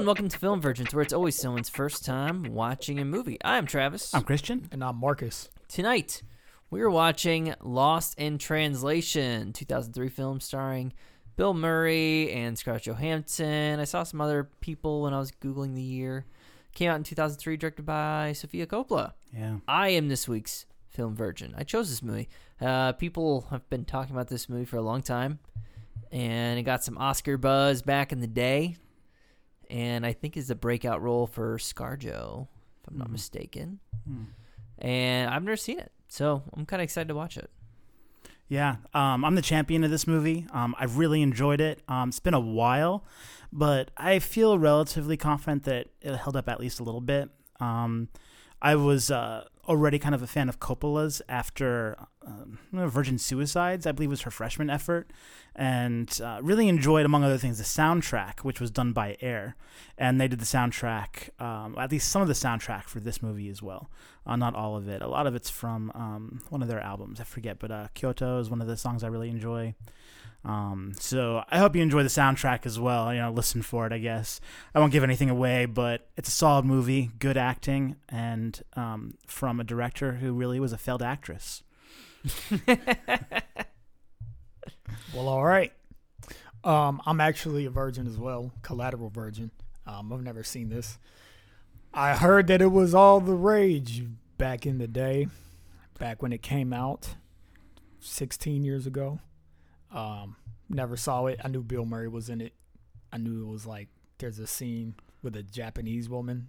and welcome to Film Virgins, where it's always someone's first time watching a movie. I'm Travis. I'm Christian. And I'm Marcus. Tonight, we are watching Lost in Translation, 2003 film starring Bill Murray and Scarlett Johansson. I saw some other people when I was Googling the year. Came out in 2003, directed by Sofia Coppola. Yeah. I am this week's film virgin. I chose this movie. Uh, people have been talking about this movie for a long time, and it got some Oscar buzz back in the day. And I think is a breakout role for ScarJo, if I'm not Mhm. mistaken. Hmm. And I've never seen it, so I'm kind of excited to watch it. Yeah. Um, I'm the champion of this movie. Um, I really enjoyed it. Um, it's been a while, but I feel relatively confident that it held up at least a little bit. Um, I was uh, already kind of a fan of Coppola's after um, Virgin Suicides, I believe was her freshman effort, and uh, really enjoyed, among other things, the soundtrack, which was done by Air. And they did the soundtrack, um, at least some of the soundtrack for this movie as well. Uh, not all of it. A lot of it's from um, one of their albums. I forget, but uh, Kyoto is one of the songs I really enjoy. Um, so I hope you enjoy the soundtrack as well. You know, listen for it. I guess I won't give anything away, but it's a solid movie, good acting, and um, from a director who really was a failed actress. Well, all right. Um, I'm actually a virgin as well, collateral virgin. Um, I've never seen this. I heard that it was all the rage back in the day, back when it came out, 16 years ago. Um, never saw it. I knew Bill Murray was in it. I knew it was like there's a scene with a Japanese woman,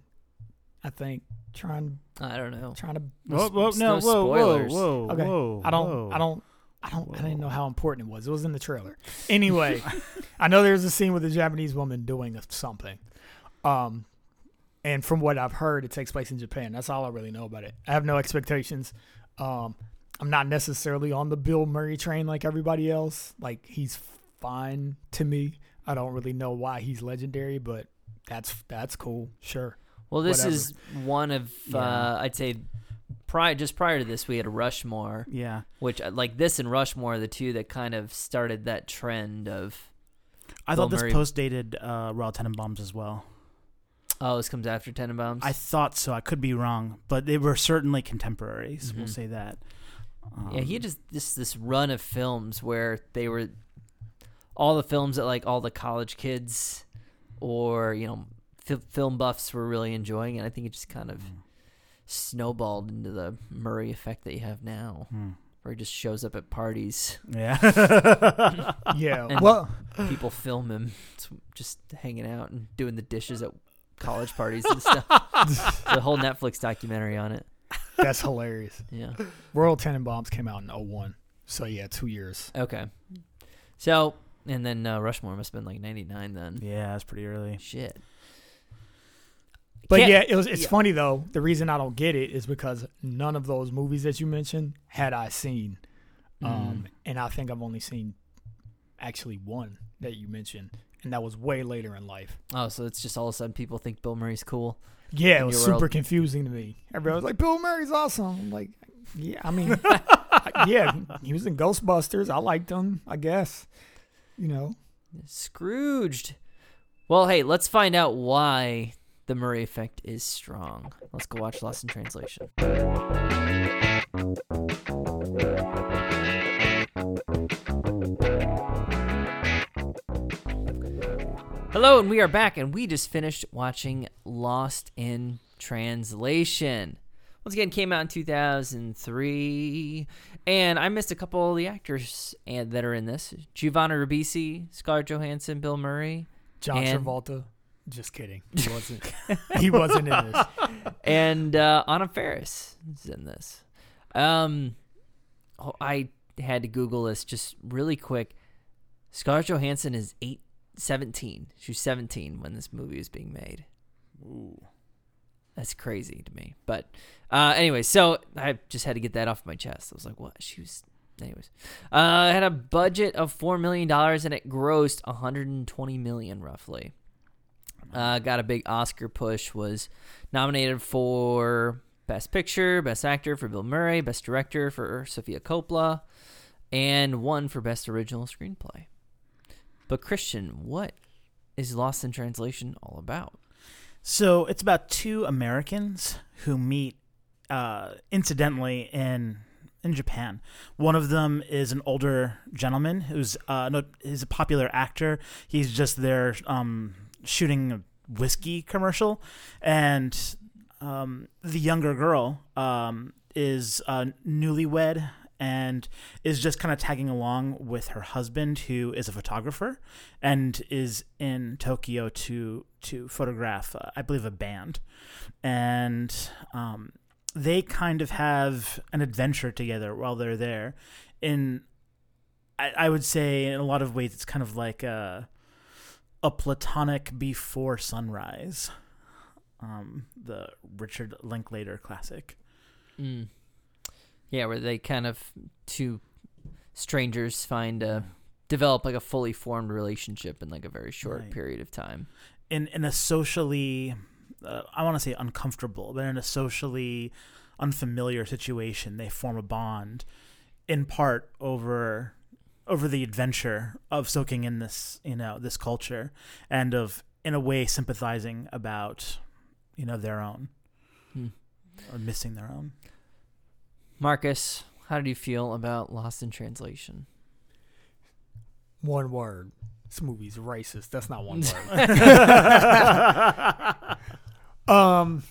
I think, trying I don't know. trying to. Whoa, whoa, no, no whoa, whoa, spoilers. whoa, Okay. whoa. I don't. whoa. I don't. I don't. I didn't know how important it was. It was in the trailer. Anyway, I know there's a scene with a Japanese woman doing something. Um, and from what I've heard, it takes place in Japan. That's all I really know about it. I have no expectations. Um, I'm not necessarily on the Bill Murray train like everybody else. Like he's fine to me. I don't really know why he's legendary, but that's that's cool. Sure. Well, this Whatever. is one of uh, I'd say prior just prior to this we had Rushmore, Yeah. which uh, like this and Rushmore are the two that kind of started that trend of I Bill thought this Murray- post dated uh, Royal Tenenbaums as well. oh this comes after Tenenbaums. I thought so. I could be wrong, but they were certainly contemporaries. We'll Mhm. say that. Yeah, he Um, had just this this run of films where they were all the films that like all the college kids or you know fi- film buffs were really enjoying, and I think it just kind of Mm. snowballed into the Murray effect that you have now, Hmm. where he just shows up at parties, Yeah. Yeah. And- well, people film him just hanging out and doing the dishes at college parties and stuff. the whole Netflix documentary on it. That's hilarious. Yeah. Royal Tenenbaums came out in 01. So yeah, two years. Okay. So, and then uh, Rushmore must have been like 99 then. yeah, it's pretty early. Shit. But Can't- yeah, it was. It's yeah. funny though. The reason I don't get it is because none of those movies that you mentioned had I seen, Mm. um, and I think I've only seen actually one that you mentioned, and that was way later in life. Oh, so it's just all of a sudden people think Bill Murray's cool. Yeah, it was super world. confusing to me. Everybody was like, "Bill Murray's awesome." I'm like, "Yeah, I mean, yeah, he was in Ghostbusters. I liked him. I guess, you know." Scrooged. Well, hey, let's find out why the Murray effect is strong. Let's go watch Lost in Translation. Hello, and we are back, and we just finished watching Lost in Translation. Once again, came out in 2003, and I missed a couple of the actors and that are in this: Giovanni Ribisi, Scarlett Johansson, Bill Murray, John And- Travolta. Just kidding. He wasn't. he wasn't in this. and uh, Anna Faris is in this. Um, oh, I had to Google this just really quick. Scarlett Johansson is eight, 17. She was 17 when this movie was being made. Ooh. That's crazy to me. But uh, anyway, so I just had to get that off my chest. I was like, what? She was anyways, uh, it had a budget of four million dollars and it grossed 120 million roughly. Uh, got a big Oscar push. Was nominated for Best Picture, Best Actor for Bill Murray, Best Director for Sofia Coppola, and won for Best Original Screenplay. But Christian, what is Lost in Translation all about? So it's about two Americans who meet uh, incidentally in in Japan. One of them is an older gentleman who's uh, no, he's a popular actor. He's just there um, shooting a whiskey commercial, and um, the younger girl um, is uh, newlywed and is just kind of tagging along with her husband, who is a photographer and is in Tokyo to to photograph, uh, I believe, a band, and um, they kind of have an adventure together while they're there. In I, I would say, in a lot of ways, it's kind of like a a platonic before sunrise, um, the Richard Linklater classic. Mm. Yeah, where they kind of two strangers find a develop like a fully formed relationship in like a very short Right. period of time. in in a socially uh, I want to say uncomfortable, but in a socially unfamiliar situation, they form a bond in part over over the adventure of soaking in this, you know, this culture and of in a way sympathizing about, you know, their own Hmm. or missing their own. Marcus, how did you feel about Lost in Translation? One word. This movie's racist. That's not one word. um,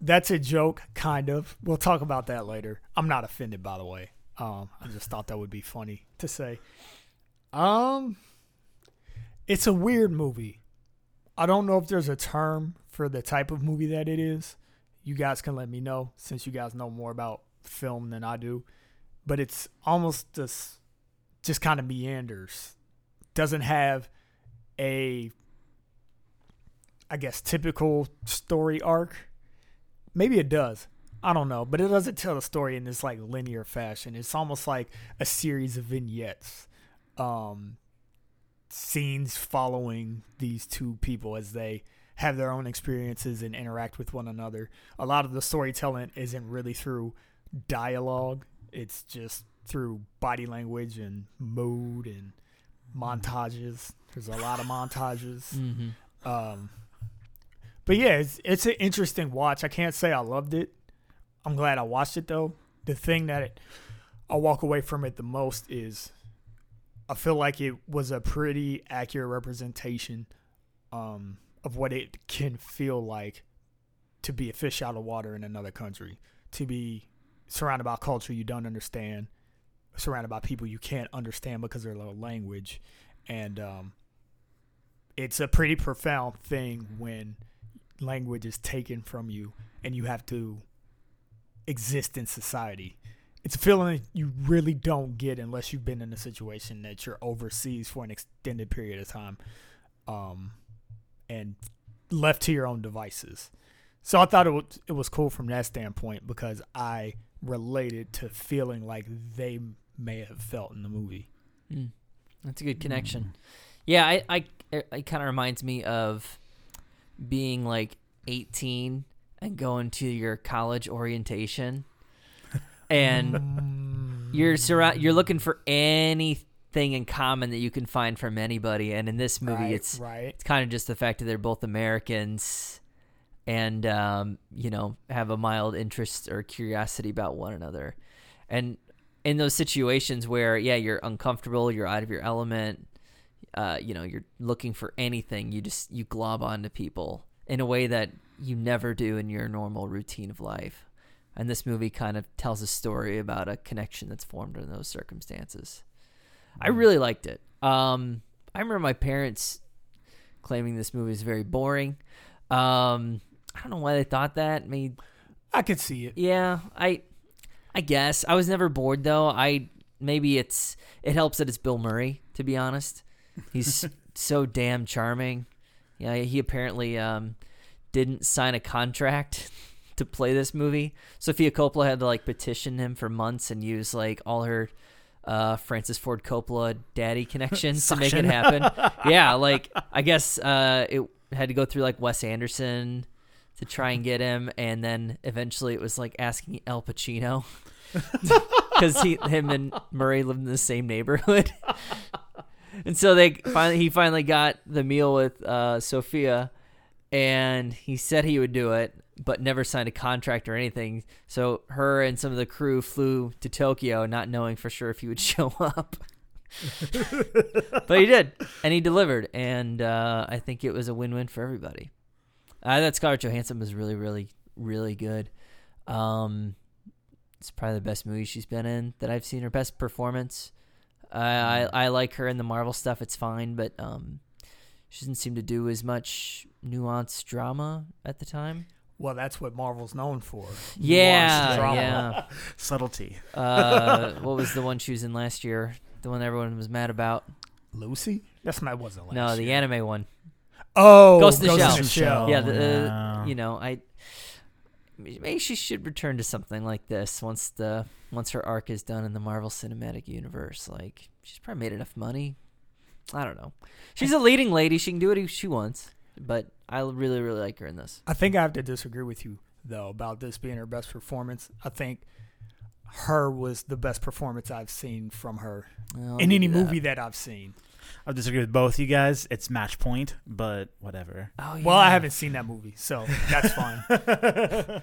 that's a joke, kind of. We'll talk about that later. I'm not offended, by the way. Um, I just thought that would be funny to say. Um, it's a weird movie. I don't know if there's a term for the type of movie that it is. You guys can let me know since you guys know more about film than I do. But it's almost just just kind of meanders. Doesn't have a I guess typical story arc. Maybe it does. I don't know, but it doesn't tell the story in this like linear fashion. It's almost like a series of vignettes. Um scenes following these two people as they have their own experiences and interact with one another. A lot of the storytelling isn't really through dialogue. It's just through body language and mood and montages. There's a lot of montages. Mm-hmm. Um, but yeah, it's it's an interesting watch. I can't say I loved it. I'm glad I watched it though. The thing that it, I walk away from it the most is I feel like it was a pretty accurate representation um, of what it can feel like to be a fish out of water in another country, to be surrounded by culture you don't understand, surrounded by people you can't understand because their little language, and um, it's a pretty profound thing when language is taken from you and you have to exist in society. It's a feeling you really don't get unless you've been in a situation that you're overseas for an extended period of time, um, and left to your own devices. So I thought it was it was cool from that standpoint because I related to feeling like they may have felt in the movie. Mm. That's a good connection. Yeah, I, I it, it kind of reminds me of being like 18 and going to your college orientation, and you're surround you're looking for anything in common that you can find from anybody. And in this movie, right, it's right. it's kind of just the fact that they're both Americans and um, you know have a mild interest or curiosity about one another, and in those situations where yeah you're uncomfortable, you're out of your element, uh, you know you're looking for anything, you just you glob onto people in a way that you never do in your normal routine of life. And this movie kind of tells a story about a connection that's formed in those circumstances. I really liked it. Um, I remember my parents claiming this movie is very boring. Um, I don't know why they thought that. I mean, I could see it. yeah, I, I guess I was never bored though. I maybe it's it helps that it's Bill Murray. To be honest, he's so damn charming. Yeah, he apparently um, didn't sign a contract to play this movie. Sofia Coppola had to like petition him for months and use like all her uh, Francis Ford Coppola daddy connections to make it happen. yeah, like I guess uh, it had to go through like Wes Anderson to try and get him, and then eventually it was like asking Al Pacino because he, him and Murray lived in the same neighborhood, and so they finally he finally got the meal with uh, Sofia, and he said he would do it, but never signed a contract or anything. So her and some of the crew flew to Tokyo, not knowing for sure if he would show up. but he did, and he delivered, and uh, I think it was a win-win for everybody. I thought Scarlett Johansson was really, really, really good. Um, it's probably the best movie she's been in that I've seen. Her best performance. I, I I like her in the Marvel stuff. It's fine, but um, she doesn't seem to do as much nuanced drama at the time. Well, that's what Marvel's known for. Yeah, drama. yeah. Subtlety. Uh, what was the one she was in last year? The one everyone was mad about? Lucy? That's not wasn't last no, the year. anime one. Oh, Ghost in the Ghost Shell. in the Shell. yeah, the, yeah. uh, you know, I maybe she should return to something like this once the once her arc is done in the Marvel Cinematic Universe. Like she's probably made enough money. I don't know. She's a leading lady. She can do what she wants. But I really, really like her in this. I think I have to disagree with you though about this being her best performance. I think her was the best performance I've seen from her I'll in any that. movie that I've seen. I disagree with both you guys. It's match point, but whatever. Oh, yeah. Well, I haven't seen that movie, so that's fine.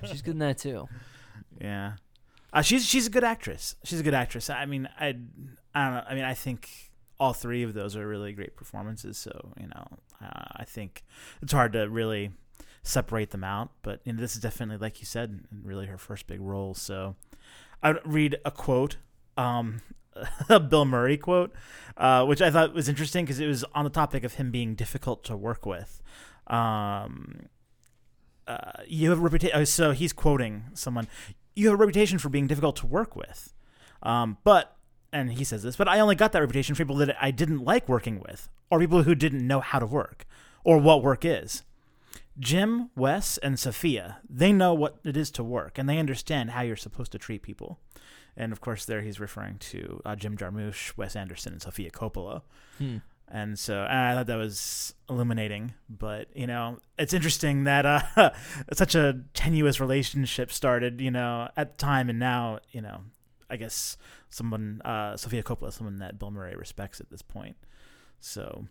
She's good in that too. Yeah, uh, she's she's a good actress. She's a good actress. I mean, I I don't know. I mean, I think all three of those are really great performances. So you know, uh, I think it's hard to really separate them out. But you know, this is definitely, like you said, really her first big role. So I'd read a quote. Um, a Bill Murray quote, uh, which I thought was interesting because it was on the topic of him being difficult to work with. Um, uh, you have reputation. So he's quoting someone. You have a reputation for being difficult to work with, um, but and he says this, but I only got that reputation for people that I didn't like working with, or people who didn't know how to work, or what work is. Jim, Wes, and Sofia, they know what it is to work, and they understand how you're supposed to treat people. And of course, there he's referring to uh, Jim Jarmusch, Wes Anderson, and Sofia Coppola. Hmm. And so and I thought that was illuminating. But, you know, it's interesting that uh, such a tenuous relationship started, you know, at the time. And now, you know, I guess someone, uh, Sofia Coppola, someone that Bill Murray respects at this point. So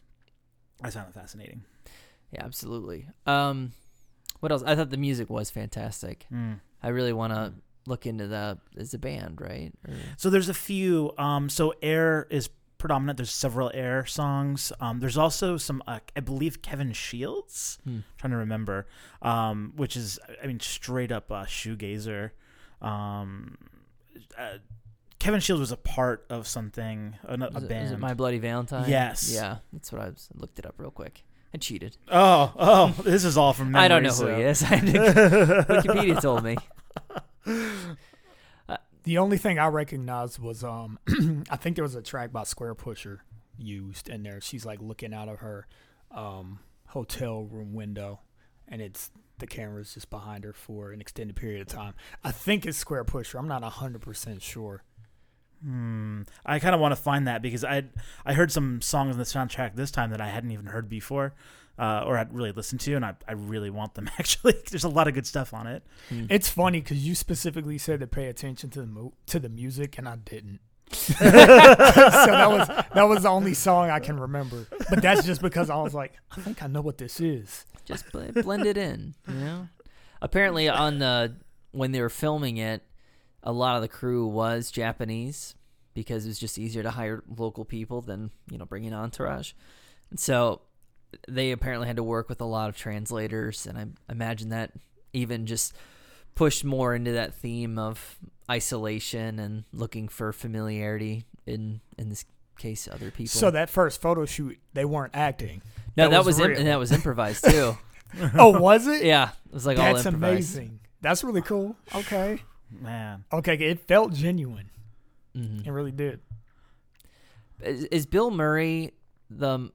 I found it fascinating. Yeah, absolutely. Um, what else? I thought the music was fantastic. Mm. I really want to look into the as a band, right? Or, So there's a few. Um, so Air is predominant. There's several Air songs. Um, there's also some, uh, I believe, Kevin Shields. Hmm. trying to remember, um, which is, I mean, straight up uh, shoegazer. Um, uh, Kevin Shields was a part of something, a, a was, it, band. My Bloody Valentine? Yes. Yeah, that's what I was. looked it up real quick. I cheated. oh, oh, this is all from memory. I don't know so. who he is. Wikipedia told me. The only thing I recognized was um I think there was a track by Squarepusher used in there. She's like looking out of her um hotel room window and it's the camera's just behind her for an extended period of time. I think it's Squarepusher. I'm not 100% sure. Hmm. I kind of want to find that because I I heard some songs on the soundtrack this time that I hadn't even heard before, uh, or I'd really listened to, and I, I really want them. Actually, there's a lot of good stuff on it. Hmm. It's funny cuz you specifically said to pay attention to the mo- to the music and I didn't. so that was that was the only song I can remember. But that's just because I was like, I think I know what this is. Just bl- blend it in, you know. Apparently, on the when they were filming it, a lot of the crew was Japanese because it was just easier to hire local people than you know bringing entourage, and so they apparently had to work with a lot of translators, and I imagine that even just pushed more into that theme of isolation and looking for familiarity in in this case other people. So that first photo shoot, they weren't acting. no, that that, was was, im- real. and that was improvised too. Oh, was it? yeah, it was like all That's improvised. amazing. That's really cool. Okay. Man, Okay, it felt genuine. Mhm. It really did. Is, is Bill Murray the?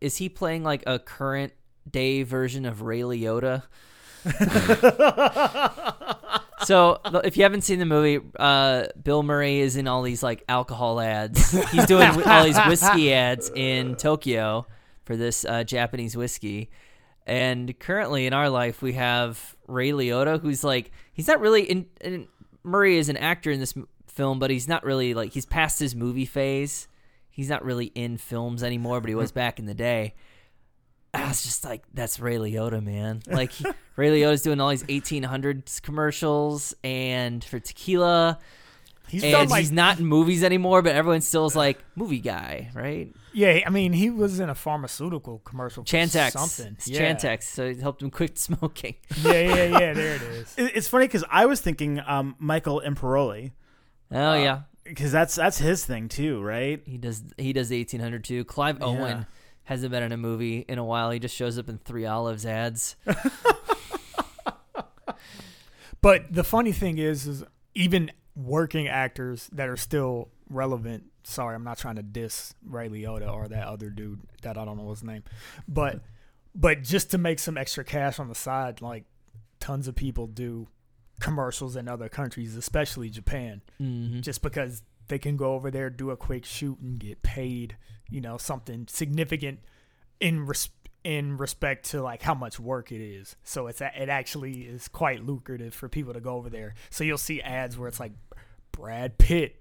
Is he playing like a current day version of Ray Liotta? So if you haven't seen the movie, uh, Bill Murray is in all these like alcohol ads. He's doing all these whiskey ads in Tokyo for this uh, Japanese whiskey. And currently in our life, we have Ray Liotta, who's like he's not really in. in Murray is an actor in this film, but he's not really like he's past his movie phase. He's not really in films anymore, but he was back in the day. I was just like, that's Ray Liotta, man. Like he, Ray Liotta's doing all these 1800s commercials and for tequila, He's and done like he's not in movies anymore. But everyone still is like movie guy, right? yeah. I mean, he was in a pharmaceutical commercial. for Chantix, something. It's yeah. Chantix, so it helped him quit smoking. Yeah, yeah, yeah. There it is. It- It's funny because I was thinking um, Michael Imperioli Oh yeah, because that's that's his thing too, right? he does. He does the 1800 too. Clive Owen hasn't been in a movie in a while. He just shows up in Three Olives ads. But the funny thing is, is even working actors that are still relevant. Sorry, I'm not trying to diss Ray Liotta or that other dude that I don't know his name, but but just to make some extra cash on the side, like tons of people do commercials in other countries, especially Japan, hmm just because they can go over there, do a quick shoot, and get paid, you know, something significant in res- in respect to like how much work it is. So it's a- it actually is quite lucrative for people to go over there. So you'll see ads where it's like Brad Pitt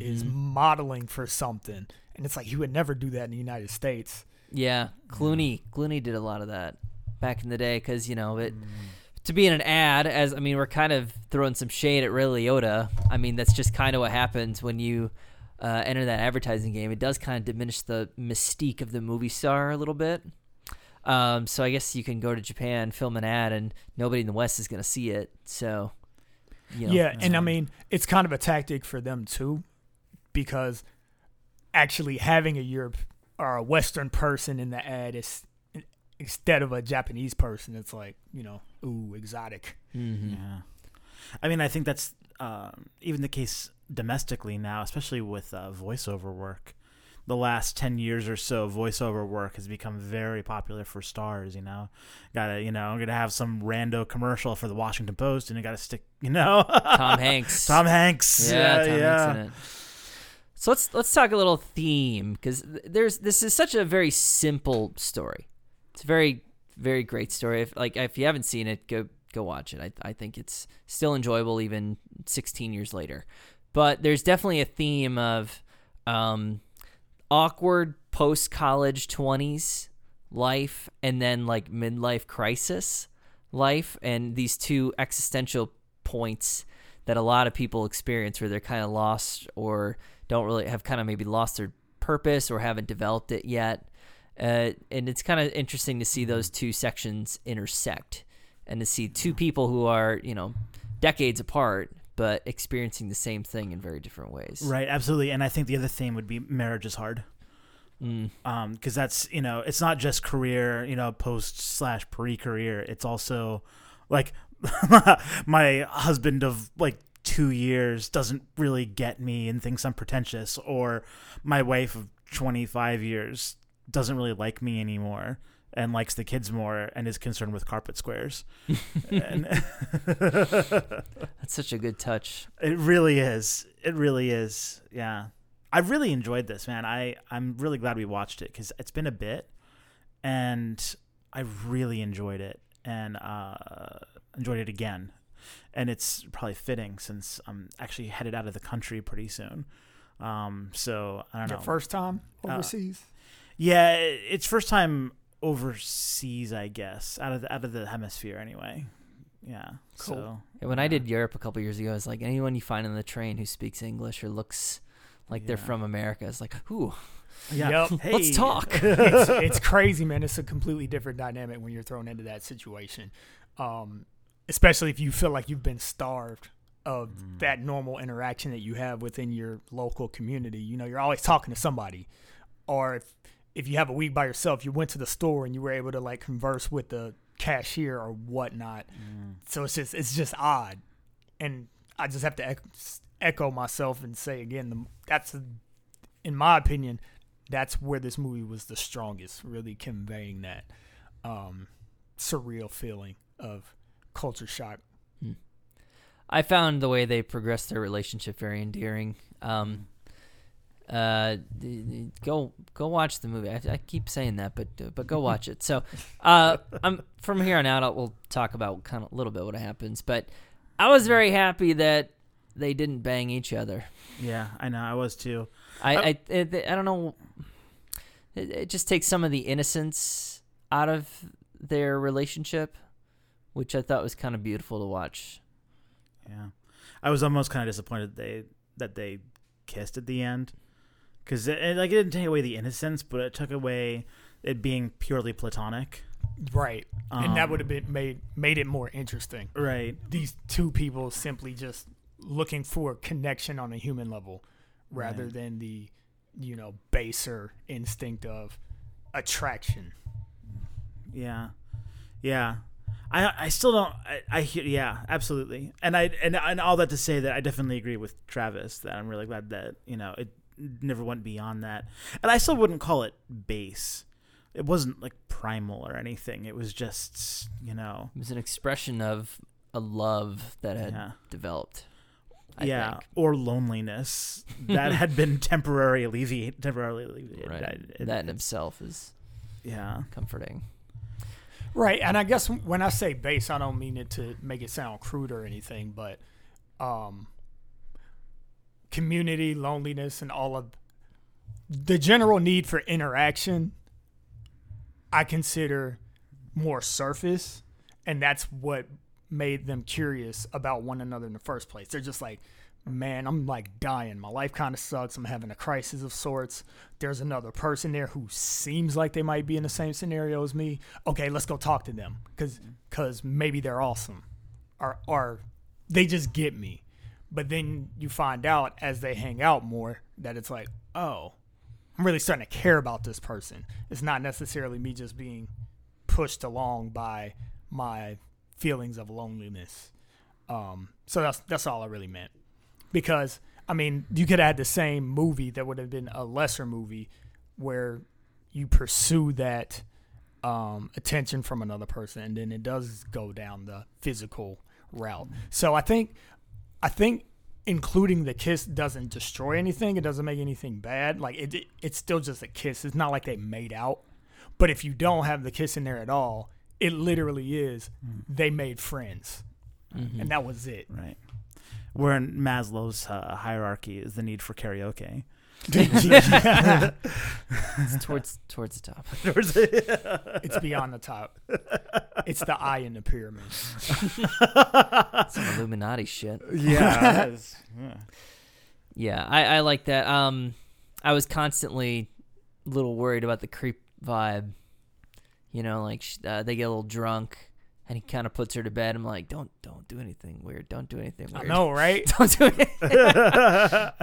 is Mm-hmm. modeling for something, and it's like he would never do that in the United States. Yeah, Clooney. Clooney did a lot of that back in the day because you know it. To be in an ad, as I mean, we're kind of throwing some shade at Ray Liotta. I mean, that's just kind of what happens when you uh, enter that advertising game. It does kind of diminish the mystique of the movie star a little bit. Um, so I guess you can go to Japan, film an ad, and nobody in the West is going to see it. So, you know, yeah, and I mean it's kind of a tactic for them too, because actually having a Europe or a Western person in the ad is instead of a Japanese person, it's like you know, ooh, exotic. mhm. Yeah. I mean, I think that's um, even the case domestically now, especially with uh, voiceover work. The last 10 years or so, voiceover work has become very popular for stars, you know. Gotta, you know, I'm gonna have some rando commercial for the Washington Post and you gotta stick, you know. Tom Hanks. Tom Hanks. Yeah, Tom yeah. Hanks in it. So let's let's talk a little theme because there's this is such a very simple story. It's a very very great story. If like if you haven't seen it, go go watch it. I I think it's still enjoyable even 16 years later. But there's definitely a theme of um, awkward post college 20s life and then like midlife crisis life and these two existential points that a lot of people experience where they're kind of lost or don't really have kind of maybe lost their purpose or haven't developed it yet. Uh, and it's kind of interesting to see those two sections intersect and to see two people who are, you know, decades apart but experiencing the same thing in very different ways. Right, absolutely. And I think the other theme would be marriage is hard. Mm. um because that's you know it's not just career you know post slash pre-career it's also like my husband of like two years doesn't really get me and thinks i'm pretentious or my wife of 25 years doesn't really like me anymore and likes the kids more and is concerned with carpet squares That's such a good touch. it really is. It really is. Yeah. I really enjoyed this, man. I I'm really glad we watched it cuz it's been a bit and I really enjoyed it and uh enjoyed it again. And it's probably fitting since I'm actually headed out of the country pretty soon. Um so I don't Your know. first time Uh, overseas. Yeah, it's first time overseas, I guess, out of the, out of the hemisphere anyway. Yeah. Cool. So Yeah, when I did Europe a couple years ago, it's like anyone you find on the train who speaks English or looks like they're from America, it's like, ooh, yeah. Yep. Hey. let's talk. it's, it's crazy, man. It's a completely different dynamic when you're thrown into that situation, um, especially if you feel like you've been starved of Mm. that normal interaction that you have within your local community. You know, you're always talking to somebody, or if if you have a week by yourself, you went to the store and you were able to like converse with the cashier or whatnot. Mm. So it's just it's just odd, and I just have to echo, myself and say again, the, that's in my opinion, that's where this movie was the strongest, really conveying that um, surreal feeling of culture shock. I found the way they progressed their relationship very endearing. Um, uh, go go watch the movie. I, I keep saying that, but uh, but go watch it. So, uh, I'm from here on out. I'll, we'll talk about kind of a little bit what happens. But I was very happy that they didn't bang each other. Yeah, I know. I was too. I Oh. I, it, I don't know. It, it just takes some of the innocence out of their relationship, which I thought was kind of beautiful to watch. Yeah, I was almost kind of disappointed they that they kissed at the end because it, like it didn't take away the innocence, but it took away it being purely platonic. Right. and that Um, would have been made made it more interesting. Right. These two people simply just looking for connection on a human level rather Right. than the you know baser instinct of attraction. Yeah, yeah. I I still don't. I, I hear. Yeah, absolutely. And I and and all that to say that I definitely agree with Travis that I'm really glad that you know it never went beyond that. And I still wouldn't call it base. It wasn't like primal or anything. It was just you know. It was an expression of a love that had Yeah. developed. I yeah, think. or loneliness that had been temporarily alleviated. Temporarily alleviated. right. I- that in itself is yeah, comforting. Right, and I guess when I say base, I don't mean it to make it sound crude or anything, but um, community, loneliness, and all of the general need for interaction, I consider more surface, and that's what made them curious about one another in the first place. They're just like, man, I'm like dying. My life kind of sucks. I'm having a crisis of sorts. There's another person there who seems like they might be in the same scenario as me. Okay, let's go talk to them because cause maybe they're awesome or, or they just get me. But then you find out as they hang out more that it's like, oh, I'm really starting to care about this person. It's not necessarily me just being pushed along by my feelings of loneliness. Um, so that's that's all I really meant. Because I mean, you could add the same movie that would have been a lesser movie where you pursue that um, attention from another person, and then it does go down the physical route. So I think I think including the kiss doesn't destroy anything. It doesn't make anything bad. Like it, it it's still just a kiss. It's not like they made out. But if you don't have the kiss in there at all, it literally is they made friends, Mhm. and that was it. right. Where in Maslow's uh, hierarchy is the need for karaoke. It's towards towards the top. towards it's beyond the top. It's the eye in the pyramid. Some Illuminati shit. yeah. yeah. Yeah, I, I like that. Um, I was constantly a little worried about the creep vibe. You know, like uh, they get a little drunk, and he kind of puts her to bed. I'm like, don't don't do anything weird. Don't do anything weird. I know, right? Don't do it.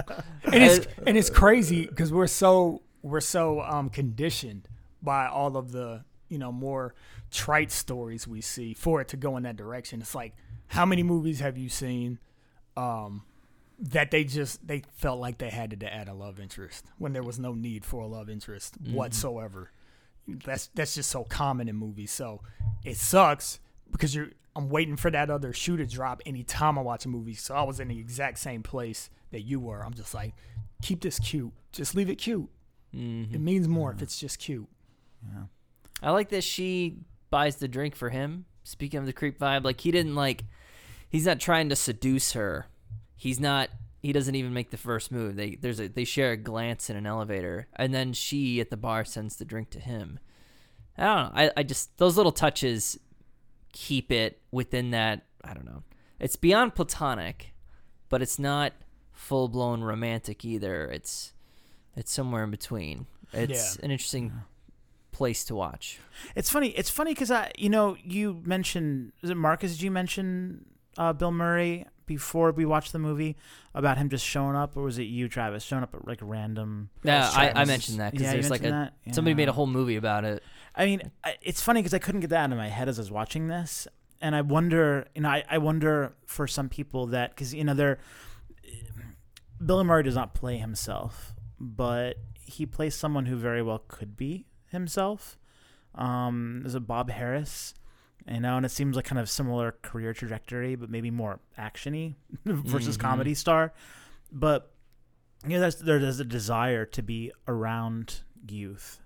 and it's and it's crazy because we're so we're so um conditioned by all of the you know more trite stories we see for it to go in that direction. It's like how many movies have you seen um that they just they felt like they had to add a love interest when there was no need for a love interest whatsoever. That's that's just so common in movies. So it sucks because you're I'm waiting for that other shoe to drop anytime I watch a movie. So I was in the exact same place that you were. I'm just like, keep this cute. Just leave it cute. Mhm. It means more if it's just cute. I like that she buys the drink for him. Speaking of the creep vibe, like he didn't like he's not trying to seduce her. He's not he doesn't even make the first move. They there's a they share a glance in an elevator and then she at the bar sends the drink to him. I don't know. I, I just those little touches keep it within that I don't know. It's beyond platonic, but it's not full blown romantic either. It's it's somewhere in between. It's Yeah. an interesting place to watch. It's funny. It's funny because I, you know, you mentioned is it Marcus? Did you mention uh, Bill Murray before we watched the movie about him just showing up, or was it you, Travis, showing up at like random? Yeah, I, I mentioned that because Yeah, there's like a mentioned that? somebody made a whole movie about it. I mean, it's funny because I couldn't get that out of my head as I was watching this, and I wonder, you know, I, I wonder for some people that because you know they're Bill Murray does not play himself, but he plays someone who very well could be himself. Um, there's a Bob Harris, You know, and it seems like kind of similar career trajectory, but maybe more actiony versus Mhm. comedy star. But you know, there's there's a desire to be around youth,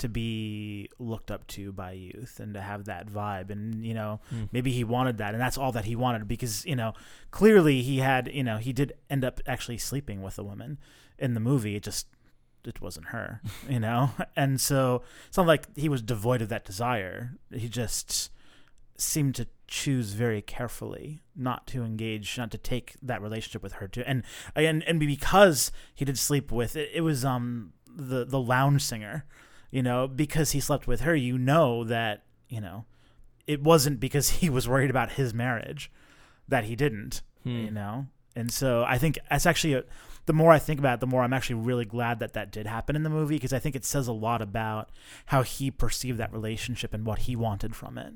to be looked up to by youth, and to have that vibe. And you know, Hmm. maybe he wanted that, and that's all that he wanted because you know, clearly he had you know he did end up actually sleeping with a woman in the movie. It just it wasn't her, you know, and so it's not like he was devoid of that desire. He just seemed to choose very carefully not to engage, not to take that relationship with her too. And and and because he did sleep with it, it was um the the lounge singer, you know, because he slept with her. You know that you know it wasn't because he was worried about his marriage that he didn't, Hmm. you know. And so I think that's actually a, the more I think about it, the more I'm actually really glad that that did happen in the movie because I think it says a lot about how he perceived that relationship and what he wanted from it.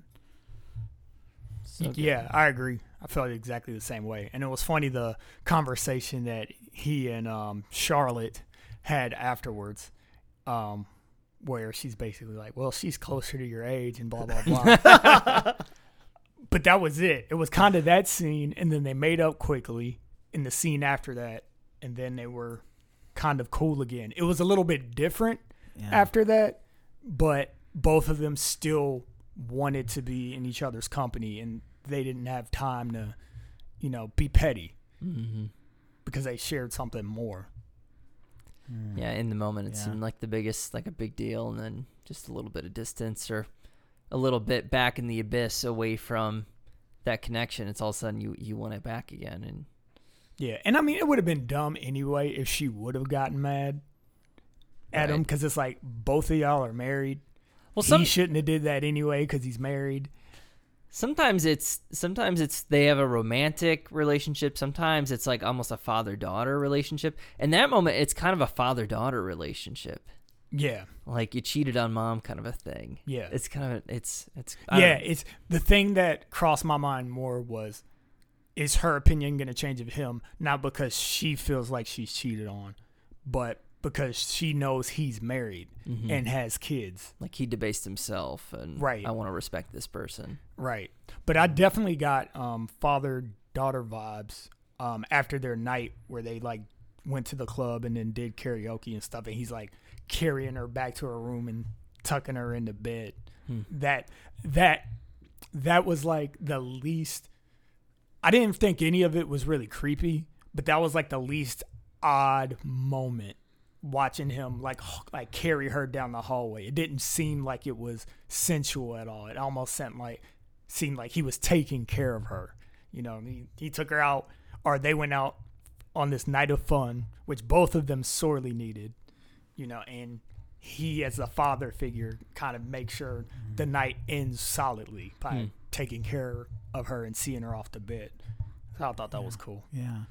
So. Yeah, I agree. I felt exactly the same way. And it was funny the conversation that he and um, Charlotte had afterwards, um, where she's basically like, "Well, she's closer to your age," and blah blah blah. but that was it. It was kind of that scene, and then they made up quickly in the scene after that, and then they were kind of cool again. It was a little bit different Yeah. after that, but both of them still wanted to be in each other's company and they didn't have time to, you know, be petty Mhm. because they shared something more. Mm. Yeah, in the moment it Yeah. seemed like the biggest, like a big deal, and then just a little bit of distance or a little bit back in the abyss away from that connection. It's all of a sudden you you want it back again, and Yeah, and I mean it would have been dumb anyway if she would have gotten mad at him because it's like both of y'all are married. well, some he shouldn't have did that anyway because he's married. Sometimes it's sometimes it's they have a romantic relationship. Sometimes it's like almost a father daughter relationship. In that moment, it's kind of a father daughter relationship, Yeah, like you cheated on mom kind of a thing. yeah, It's kind of it's it's I yeah. It's the thing that crossed my mind more was, is her opinion going to change of him? Not because she feels like she's cheated on, but because she knows he's married Mhm. and has kids. like he debased himself, and Right. I want to respect this person. Right. But I definitely got um, father daughter vibes um, after their night where they like went to the club and then did karaoke and stuff. And he's like carrying her back to her room and tucking her into bed. Hmm. That that that was like the least. I didn't think any of it was really creepy, but that was like the least odd moment watching him like like carry her down the hallway. It didn't seem like it was sensual at all. It almost seemed like seemed like he was taking care of her. You know, he, he took her out or they went out on this night of fun, which both of them sorely needed. You know, and he as a father figure kind of makes sure the night ends solidly by Hmm. taking care of her and seeing her off to bed. So I thought that was cool. Yeah,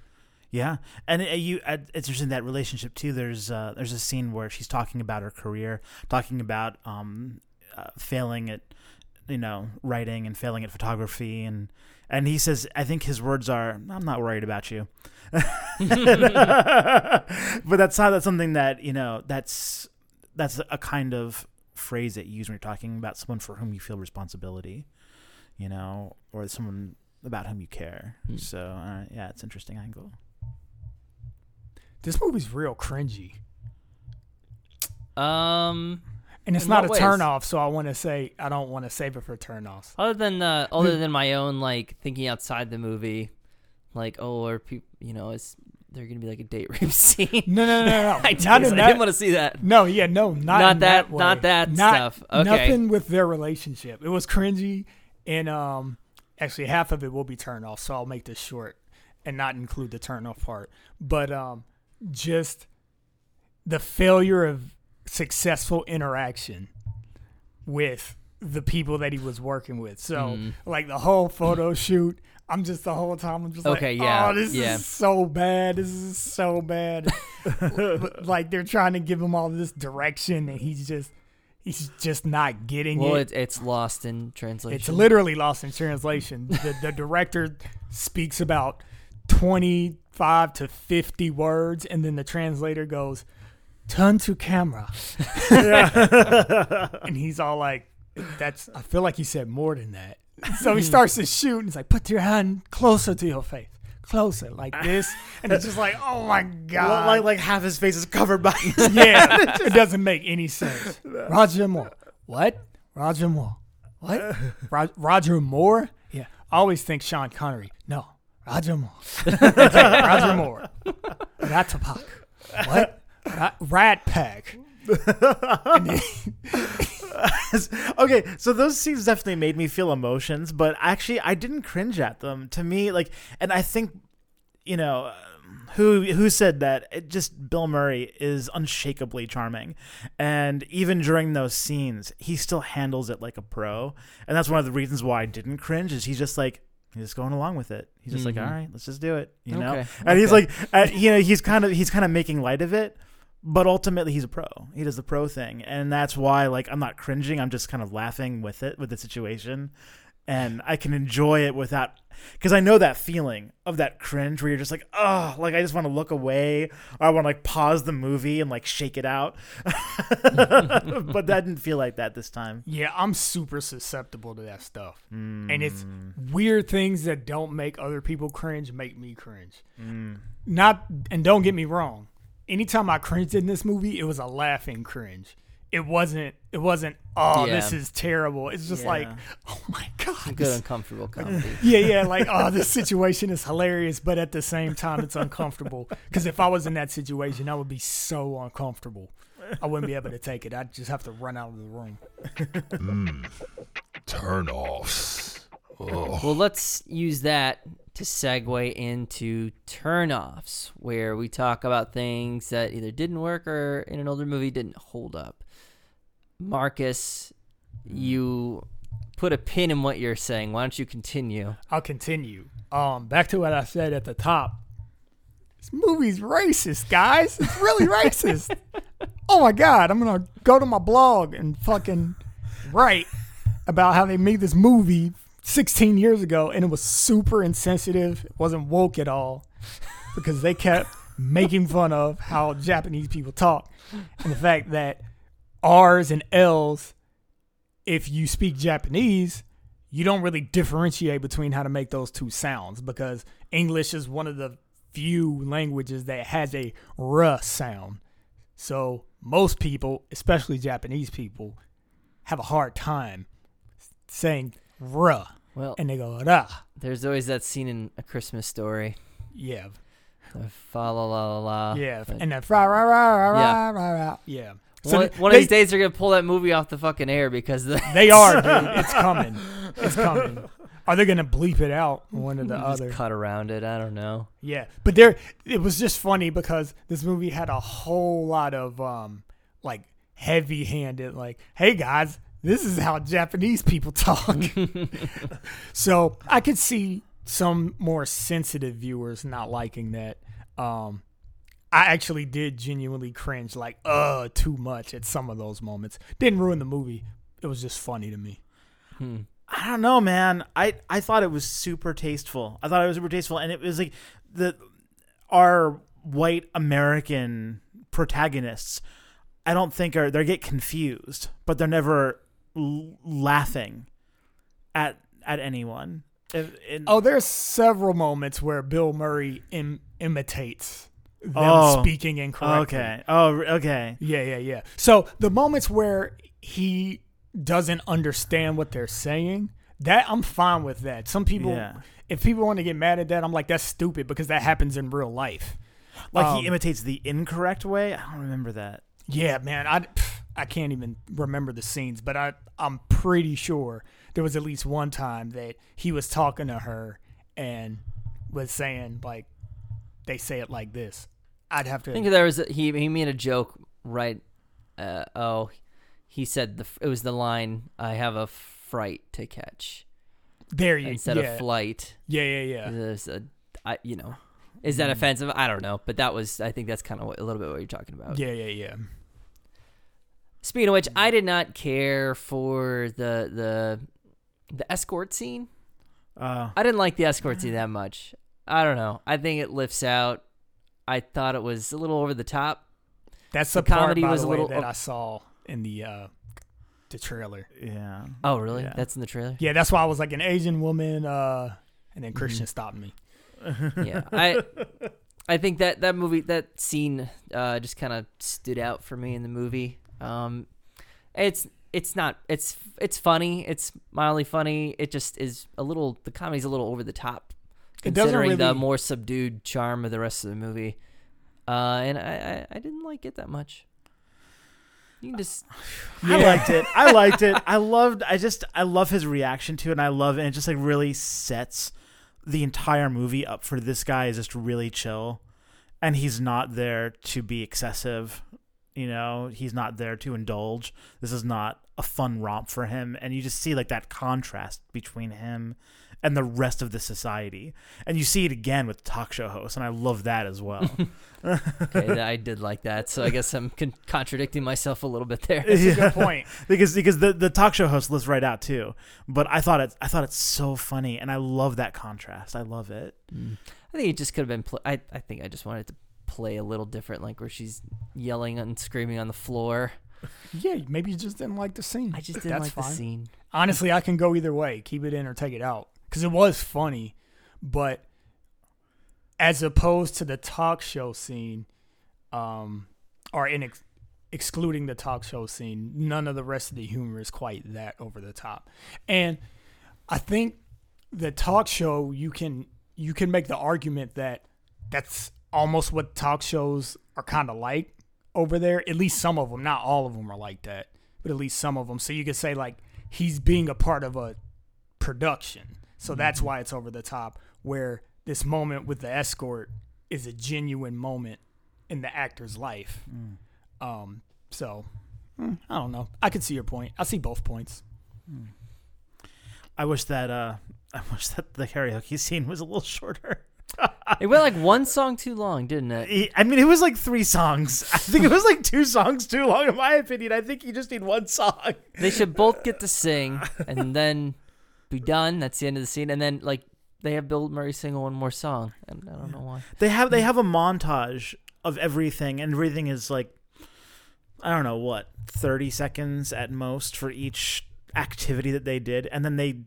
yeah, and uh, you, uh, it's interesting that relationship too. There's uh, there's a scene where she's talking about her career, talking about um, uh, failing at, you know, writing and failing at photography, and and he says, I think his words are, "I'm not worried about you," but that's not that's something that you know that's that's a kind of phrase that you use when you're talking about someone for whom you feel responsibility, you know, or someone about whom you care. Hmm. So uh, yeah, it's an interesting angle. This movie's real cringy. Um, And it's In not a what ways? turn off, so I want to say I don't want to save it for turn offs. other than uh, other than my own like thinking outside the movie, like oh, are people you know is there gonna be like a date rape scene? No, no, no, no. I, not in I that. didn't want to see that. no, yeah, no, not Not that- way. not that Not- stuff. Okay. Nothing with their relationship. It was cringy, and um, actually half of it will be turned off. So I'll make this short and not include the turn off part. But um, just the failure of successful interaction with the people that he was working with. So Mm. like the whole photo shoot. I'm just the whole time. I'm just Okay, like, yeah, oh, this yeah. is so bad. This is so bad. But, like they're trying to give him all this direction, and he's just, he's just not getting Well, it. it, it's lost in translation. It's literally lost in translation. the, the director speaks about 25 to 50 words, and then the translator goes, "Turn to camera," and he's all like, "That's." I feel like he said more than that. so he mm-hmm. starts to shoot, and he's like, "Put your hand closer to your face, closer, like this." And it's just like, "Oh my god!" like like half his face is covered by. yeah, it doesn't make any sense. Roger Moore. What? Roger Moore. What? Roger Moore? Yeah. I always think Sean Connery. Roger Moore. Roger Moore. Rat Pack. What? Rat, Rat Pack. Okay, so those scenes definitely made me feel emotions, but actually I didn't cringe at them. To me, like, and I think, you know, um, who who said that? It just Bill Murray is unshakably charming, and even during those scenes, he still handles it like a pro, and that's one of the reasons why I didn't cringe. Is he's just like. He's just going along with it. He's just Mhm. like, all right, let's just do it, you know. Okay, And he's like, uh, you know, he's kind of he's kind of making light of it, but ultimately he's a pro. He does the pro thing, and that's why like I'm not cringing. I'm just kind of laughing with it with the situation, and I can enjoy it without because I know that feeling of that cringe where you're just like, oh, like I just want to look away, or I want to like pause the movie and like shake it out. but that didn't feel like that this time. yeah, I'm super susceptible to that stuff. Mm, And it's weird things that don't make other people cringe make me cringe. mm. Not and don't get me wrong. Anytime I cringed in this movie, it was a laughing cringe. It wasn't. It wasn't. Oh, Yeah. this is terrible. It's just like, oh my god. Good this- uncomfortable comedy. yeah, yeah. Like, oh, this situation is hilarious, but at the same time, it's uncomfortable. Because if I was in that situation, I would be so uncomfortable. I wouldn't be able to take it. I'd just have to run out of the room. Mm. Turn offs. Oh, Well, let's use that to segue into turnoffs, where we talk about things that either didn't work or in an older movie didn't hold up. Marcus, you put a pin in what you're saying. Why don't you continue? I'll continue. Um, back to what I said at the top. This movie's racist, guys. It's really racist. Oh my god, I'm gonna go to my blog and fucking write about how they made this movie 16 years ago and it was super insensitive. It wasn't woke at all because they kept making fun of how Japanese people talk and the fact that R's and L's, if you speak Japanese, you don't really differentiate between how to make those two sounds because English is one of the few languages that has a r sound. So most people, especially Japanese people, have a hard time saying r Well, and they go ra. there's always that scene in A Christmas Story. Yeah. The fa la la la la. Yeah. And then ra ra ra ra Yeah. ra ra ra. Yeah. one, one they, of these days they're gonna pull that movie off the fucking air because the they are, dude. It's coming. It's coming. Are they gonna bleep it out? One or the just other. cut around it. I don't know. Yeah, but there it was just funny because this movie had a whole lot of um like heavy-handed like, "Hey guys, this is how Japanese people talk." so, I could see some more sensitive viewers not liking that. Um I actually did genuinely cringe like, "Uh, too much" at some of those moments. Didn't ruin the movie. It was just funny to me. Hmm. I don't know, man. I I thought it was super tasteful. I thought it was super tasteful, and it was like the our white American protagonists. I don't think are they get confused, but they're never l- laughing at at anyone. If- in- Oh, there's several moments where Bill Murray Im- imitates them Oh. speaking incorrectly. okay. Oh, okay. Yeah, yeah, yeah. So the moments where he doesn't understand what they're saying, that I'm fine with that. Some people, Yeah. if people want to get mad at that, I'm like, that's stupid because that happens in real life. Like Um, he imitates the incorrect way. I don't remember that. Yeah, man, I, pff, I can't even remember the scenes, but I I'm pretty sure there was at least one time that he was talking to her and was saying like they say it like this. I'd have to I think there was a, he he made a joke right. Uh, oh, he said the it was the line I have a fright to catch there you instead yeah. of flight. yeah, yeah, yeah. There's a I you know is that offensive? I don't know, but that was I think that's kind of what, a little bit what you're talking about. Yeah, yeah, yeah. Speaking of which, I did not care for the the the escort scene. Uh, I didn't like the escort scene that much. I don't know. I think it lifts out. I thought it was a little over the top. That's The the, comedy was the a way, little that up- I saw in the uh, the trailer. Yeah. Oh, really? Yeah. That's in the trailer. Yeah, that's why I was like an Asian woman, uh, and then Mm-hmm. Christian stopped me. yeah, I I think that that movie that scene uh, just kind of stood out for me in the movie. Um, it's it's not it's it's funny. It's mildly funny. It just is a little the comedy's a little over the top, Considering the more subdued charm of the rest of the movie. Uh, and I, I I didn't like it that much. You can just I liked it. I liked it. I loved. I just. I love his reaction to it, and I love, and it just like really sets the entire movie up for this guy is just really chill, and he's not there to be excessive. You know, he's not there to indulge. This is not a fun romp for him, and you just see like that contrast between him and the rest of the society, and you see it again with talk show hosts, and I love that as well. okay. I did like that, so I guess I'm con- contradicting myself a little bit there. That's a good point. because because the, the talk show host lives right out too. But I thought it I thought it's so funny, and I love that contrast. I love it. Mm. I think it just could have been. Pl- I I think I just wanted to play a little different, like where she's yelling and screaming on the floor. Yeah, maybe you just didn't like the scene. I just didn't That's like the scene. Honestly, I can go either way. Keep it in or take it out. Because it was funny, but as opposed to the talk show scene, um, or in ex- excluding the talk show scene, none of the rest of the humor is quite that over the top. And I think the talk show you can you can make the argument that that's almost what talk shows are kind of like over there. At least some of them, not all of them are like that, but at least some of them. So you could say like he's being a part of a production. So that's why it's over the top. Where this moment with the escort is a genuine moment in the actor's life. Um, so mm, I don't know. I could see your point. I see both points. I wish that uh I wish that the karaoke scene was a little shorter. It went like one song too long, didn't it? He- I mean, it was like three songs. I think it was like two songs too long, in my opinion. I think you just need one song. They should both get to sing and then be done. That's the end of the scene. And then like they have Bill Murray sing one more song, and I don't know why. They have they have a montage of everything, and everything is like I don't know what thirty seconds at most for each activity that they did, and then they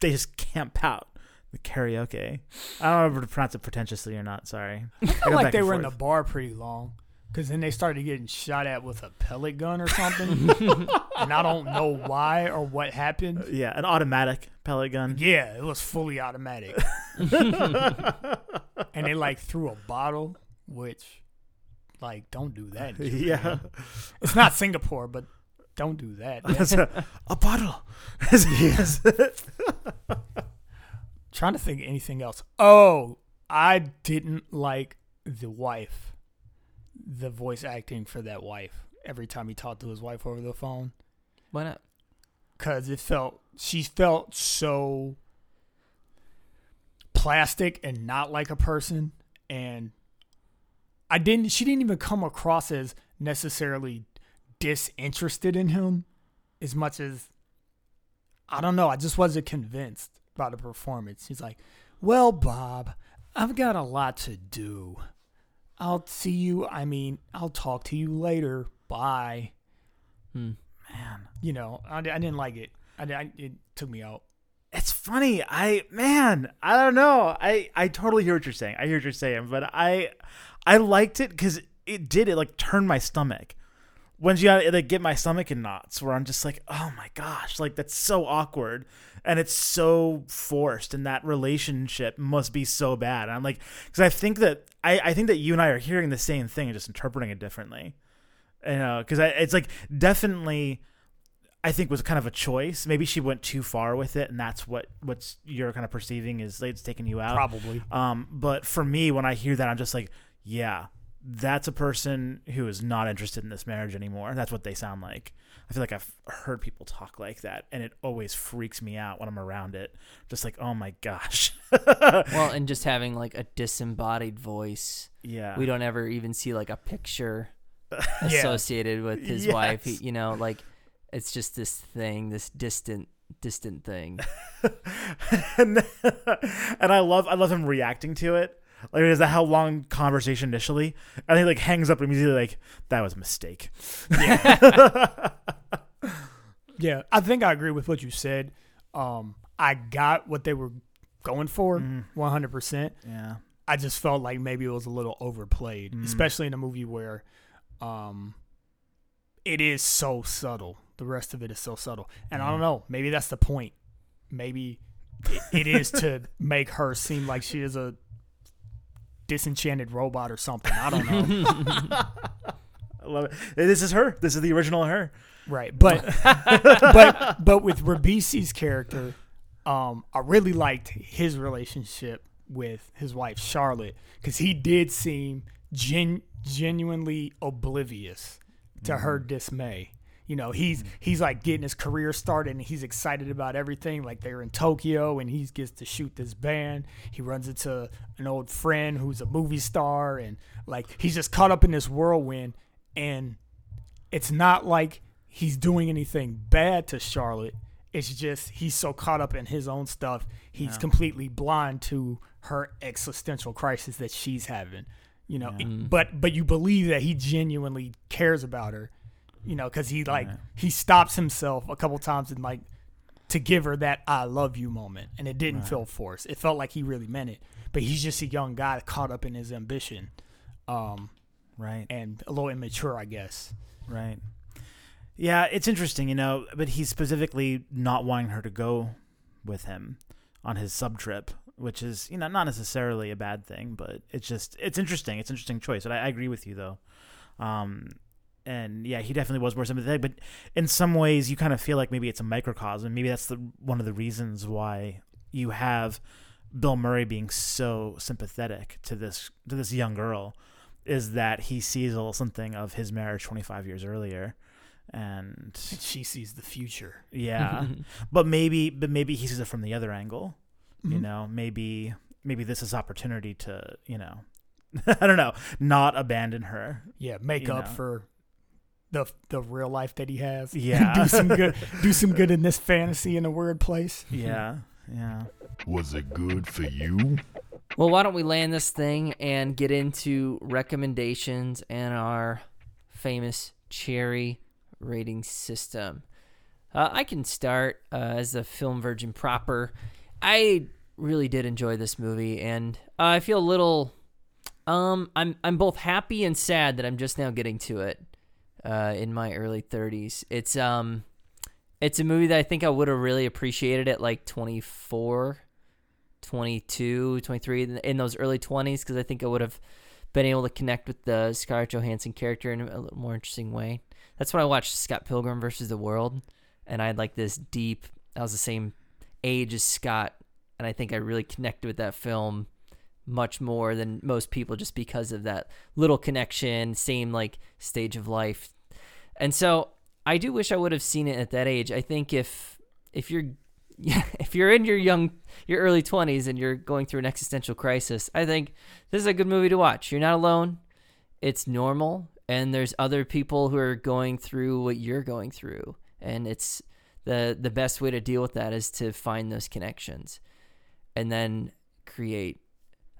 they just camp out the karaoke. I don't know if to pronounce it pretentiously or not. Sorry. I feel like they were in the bar pretty long. Because then they started getting shot at with a pellet gun or something. and I don't know why or what happened. Uh, yeah, an automatic pellet gun. Yeah, it was fully automatic. and they like threw a bottle, which, like, don't do that. Yeah. It's not Singapore, but don't do that. A, a bottle. yes. Trying to think of anything else. Oh, I didn't like the wife, the voice acting for that wife every time he talked to his wife over the phone. Why not? because it felt she felt so plastic and not like a person and i didn't she didn't even come across as necessarily disinterested in him as much as i don't know i just wasn't convinced by the performance he's like well bob i've got a lot to do i'll see you i mean i'll talk to you later bye Hmm. Man, you know, I, I didn't like it. I, I it took me out. it's funny. I man, I don't know. I I totally hear what you're saying. I hear what you're saying, but I I liked it because it did it like turn my stomach. When you got like get my stomach in knots, where I'm just like, oh my gosh, like that's so awkward, and it's so forced, and that relationship must be so bad. And I'm like, because I think that I I think that you and I are hearing the same thing and just interpreting it differently. You know, because it's like definitely. I think was kind of a choice. Maybe she went too far with it, and that's what what's you're kind of perceiving is like, it's taking you out. Probably. Um, but for me, when I hear that, I'm just like, yeah, that's a person who is not interested in this marriage anymore. That's what they sound like. I feel like I've heard people talk like that, and it always freaks me out when I'm around it. Just like, oh my gosh. Well, and just having like a disembodied voice. yeah. We don't ever even see like a picture Yeah. associated with his wife. He, you know, like it's just this thing, this distant, distant thing. and, and I love I love him reacting to it. Like is that how long conversation initially? And he like hangs up immediately like that was a mistake. Yeah, I think I agree with what you said. Um, I got what they were going for, Mhm. one hundred percent. Yeah. I just felt like maybe it was a little overplayed, Mm. especially in a movie where, um, it is so subtle. The rest of it is so subtle, and I don't know. Maybe that's the point. Maybe it, it is to make her seem like she is a disenchanted robot or something. I don't know. I love it. This is her. This is the original her. Right, but but but with Ribisi's character, um, I really liked his relationship with his wife Charlotte because he did seem gen- genuinely oblivious to her dismay. You know, he's he's like getting his career started and he's excited about everything. Like they're in Tokyo and he gets to shoot this band. He runs into an old friend who's a movie star and like he's just caught up in this whirlwind and it's not like he's doing anything bad to Charlotte. It's just he's so caught up in his own stuff, he's completely blind to her existential crisis that she's having. You know, but but you believe that he genuinely cares about her. You know, because he like he stops himself a couple times and like to give her that "I love you" moment, and it didn't feel forced. It felt like he really meant it. But he's just a young guy caught up in his ambition, um, Right. and a little immature, I guess. Right. Yeah, it's interesting, you know, but he's specifically not wanting her to go with him on his sub trip, which is, you know, not necessarily a bad thing, but it's just it's interesting. It's an interesting choice. And I, I agree with you though. Um and yeah, he definitely was more sympathetic, but in some ways you kind of feel like maybe it's a microcosm. Maybe that's the one of the reasons why you have Bill Murray being so sympathetic to this to this young girl is that he sees a little something of his marriage 25 years earlier and she sees the future. yeah but maybe but maybe he sees it from the other angle you Mhm. know maybe maybe this is opportunity to you know i don't know not abandon her Yeah, make up know. for the the real life that he has. Yeah. do some good. Do some good in this fantasy in a weird place. yeah yeah Was it good for you? Well, why don't we land this thing and get into recommendations and our famous cherry rating system? Uh, I can start uh, as a film virgin proper. I really did enjoy this movie, and I feel a little. Um, I'm I'm both happy and sad that I'm just now getting to it. Uh, in my early 30s, it's um, it's a movie that I think I would have really appreciated at like 24, 22, 23 in, those early 20s because I think I would have been able to connect with the Scarlett Johansson character in a little more interesting way. That's when I watched Scott Pilgrim versus the World, and I had like this deep. I was the same age as Scott, and I think I really connected with that film much more than most people just because of that little connection, same like stage of life. And so I do wish I would have seen it at that age. I think if if you're yeah, if you're in your young your early 20s and you're going through an existential crisis, I think this is a good movie to watch. You're not alone. It's normal and there's other people who are going through what you're going through and it's the the best way to deal with that is to find those connections and then create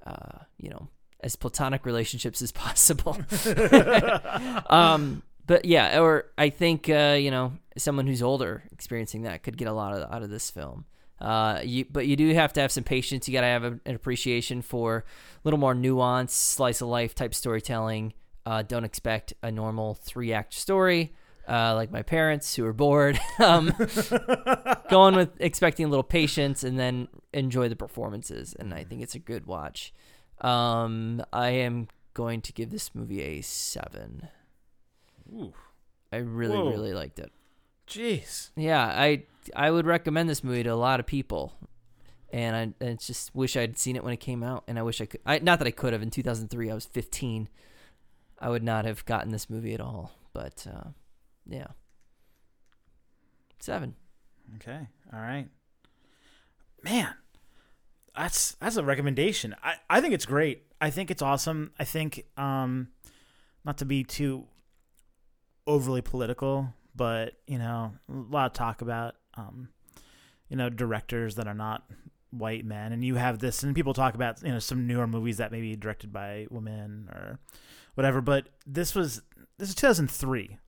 uh, you know, as platonic relationships as possible. um, but yeah, or I think uh, you know someone who's older experiencing that could get a lot of, out of this film. Uh, you, but you do have to have some patience. You got to have a, an appreciation for a little more nuance, slice of life type storytelling. Uh, don't expect a normal three act story. Uh, like my parents who are bored. um, go on with expecting a little patience and then enjoy the performances. And I think it's a good watch. Um, I am going to give this movie a seven. Ooh, I really, Whoa. really liked it. jeez Yeah, I I would recommend this movie to a lot of people, and I, I just wish I'd seen it when it came out, and I wish I could. I, not that I could have in 2003. I was 15. I would not have gotten this movie at all. But uh, yeah, seven. okay all right man that's that's a recommendation i i think it's great i think it's awesome i think um not to be too overly political but you know a lot of talk about um you know directors that are not white men and you have this and people talk about you know some newer movies that may be directed by women or whatever but this was this is 2003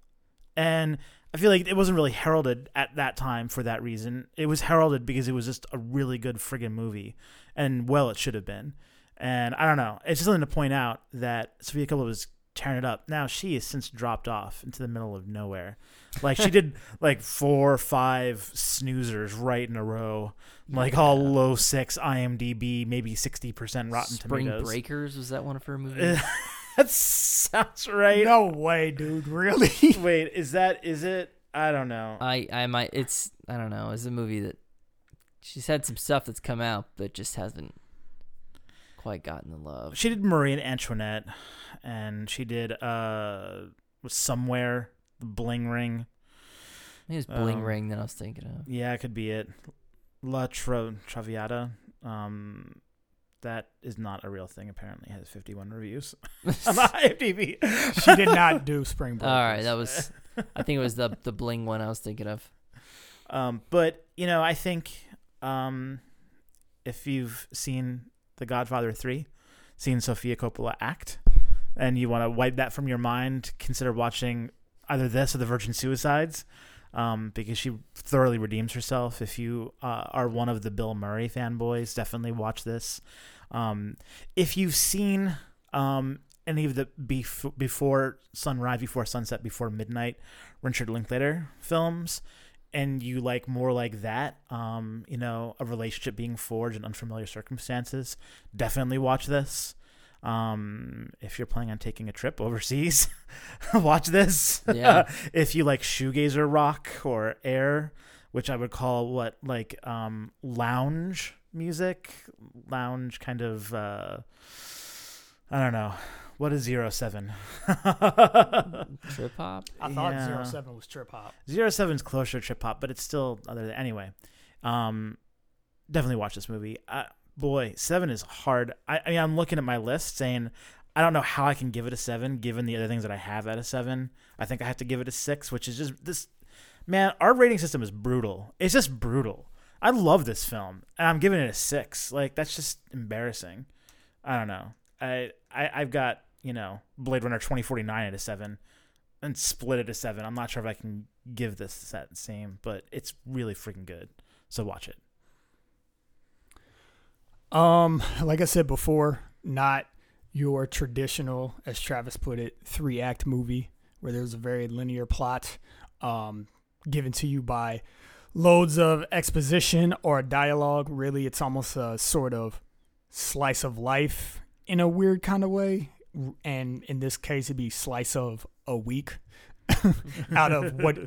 and I feel like it wasn't really heralded at that time for that reason. It was heralded because it was just a really good friggin' movie, and well, it should have been. And I don't know. It's just something to point out that Sofia Coppola was tearing it up. Now she has since dropped off into the middle of nowhere. Like she did like four or five snoozers right in a row, like all low six IMDb, maybe sixty percent Rotten Spring Tomatoes. Breakers was that one of her movies? that sounds right. No way, dude. Really? Wait, is that is it? I don't know. I I might it's I don't know. It's a movie that she's had some stuff that's come out but just hasn't quite gotten the love. She did Marie and Antoinette, and she did uh somewhere the Bling Ring. I think it was Bling Um, Ring that I was thinking of. Yeah, it could be it. La Tra- Traviata. Um, that is not a real thing. Apparently, it has 51 reviews on IMDb. she did not do Spring Breakers. All right, that was I think it was the the Bling one I was thinking of. Um, but you know, I think um, if you've seen The Godfather three, seen Sofia Coppola act, and you want to wipe that from your mind, consider watching either this or The Virgin Suicides, um, because she thoroughly redeems herself. If you uh, are one of the Bill Murray fanboys, definitely watch this. Um, if you've seen um, any of the bef- before sunrise, before sunset, before midnight, Richard Linklater films, and you like more like that, um, you know, a relationship being forged in unfamiliar circumstances, definitely watch this. Um, if you're planning on taking a trip overseas, watch this. Yeah. if you like shoegazer rock or air, which I would call what like um lounge music, lounge kind of uh I don't know. What is zero seven? Trip hop. I thought Yeah. Zero Seven was trip hop. Zero Seven's closer to trip hop, but it's still other than anyway. Um, definitely watch this movie. Uh, boy, seven is hard. I, I mean, I'm looking at my list saying I don't know how I can give it a seven, given the other things that I have at a seven. I think I have to give it a six, which is just this. Man, our rating system is brutal. It's just brutal. I love this film, and I'm giving it a six. Like that's just embarrassing. I don't know. I, I I've got you know Blade Runner 2049 at a seven and split it a seven. I'm not sure if I can give this that same, but it's really freaking good. So watch it. Um, like I said before, not your traditional, as Travis put it, three act movie where there's a very linear plot um, given to you by loads of exposition or dialogue. Really, it's almost a sort of slice of life in a weird kind of way. And in this case, it'd be slice of a week out of what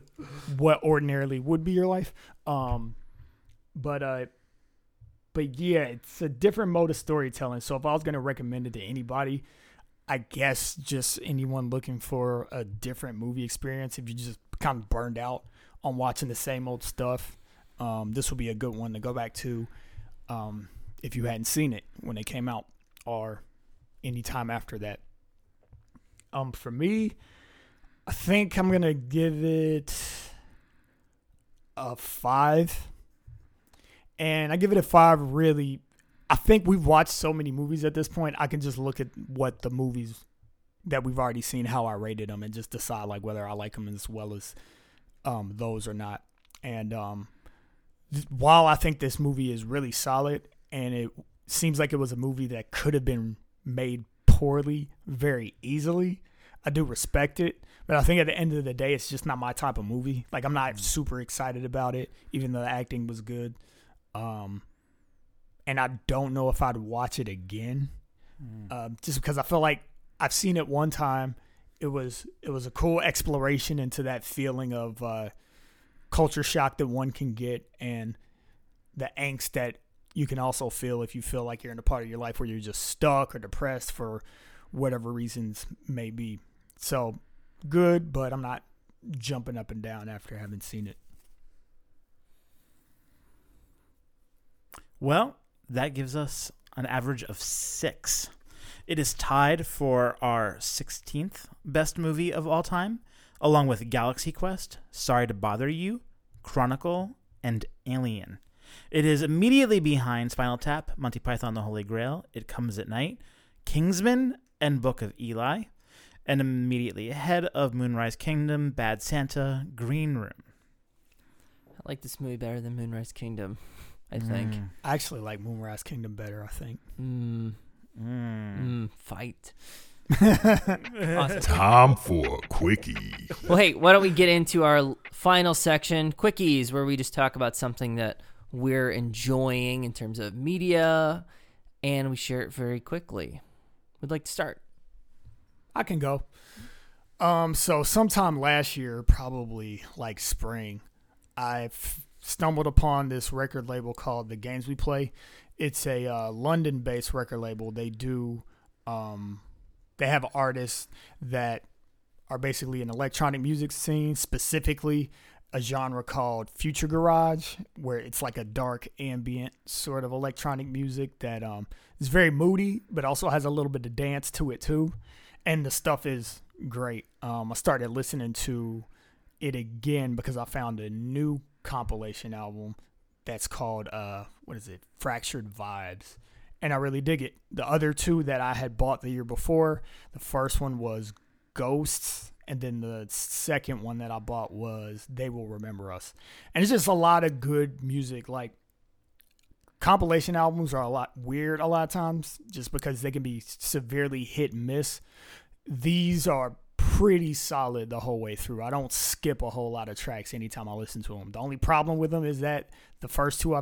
what ordinarily would be your life. Um, but uh, but yeah, it's a different mode of storytelling. So if I was gonna recommend it to anybody, I guess just anyone looking for a different movie experience. If you just kind of burned out on watching the same old stuff, um, this would be a good one to go back to. Um, if you hadn't seen it when it came out, or any time after that. Um, for me, I think I'm gonna give it a five and I give it a five. Really, I think we've watched so many movies at this point. I can just look at what the movies that we've already seen, how I rated them, and just decide like whether I like them as well as um, those or not. And um, while I think this movie is really solid, and it seems like it was a movie that could have been made poorly very easily, I do respect it. But I think at the end of the day, it's just not my type of movie. Like I'm not super excited about it, even though the acting was good. Um, and I don't know if I'd watch it again, um, just because I feel like I've seen it one time. It was it was a cool exploration into that feeling of uh, culture shock that one can get, and the angst that you can also feel if you feel like you're in a part of your life where you're just stuck or depressed for whatever reasons may be. So good, but I'm not jumping up and down after having seen it. Well, that gives us an average of six. It is tied for our 16th best movie of all time, along with Galaxy Quest, Sorry to Bother You, Chronicle, and Alien. It is immediately behind Spinal Tap, Monty Python the Holy Grail, It Comes at Night, Kingsman, and Book of Eli. and immediately ahead of Moonrise Kingdom, Bad Santa, Green Room. I like this movie better than Moonrise Kingdom. I think. Mm. I actually like Moonrise Kingdom better. I think. Mm, Mm. mm, fight. Awesome. Time for a quickie. Well, hey, why don't we get into our final section, quickies, where we just talk about something that we're enjoying in terms of media, and we share it very quickly. We'd like to start. I can go. Um, so sometime last year, probably like spring, I stumbled upon this record label called The Games We Play. It's a uh, London-based record label. They do, um, they have artists that are basically an electronic music scene, specifically a genre called Future Garage, where it's like a dark ambient sort of electronic music that um, is very moody, but also has a little bit of dance to it too and the stuff is great. Um, I started listening to it again because I found a new compilation album that's called uh, what is it? Fractured Vibes, and I really dig it. The other two that I had bought the year before, the first one was Ghosts, and then the second one that I bought was They Will Remember Us, and it's just a lot of good music, like compilation albums are a lot weird a lot of times just because they can be severely hit and miss. These are pretty solid the whole way through. I don't skip a whole lot of tracks anytime I listen to them. The only problem with them is that the first two I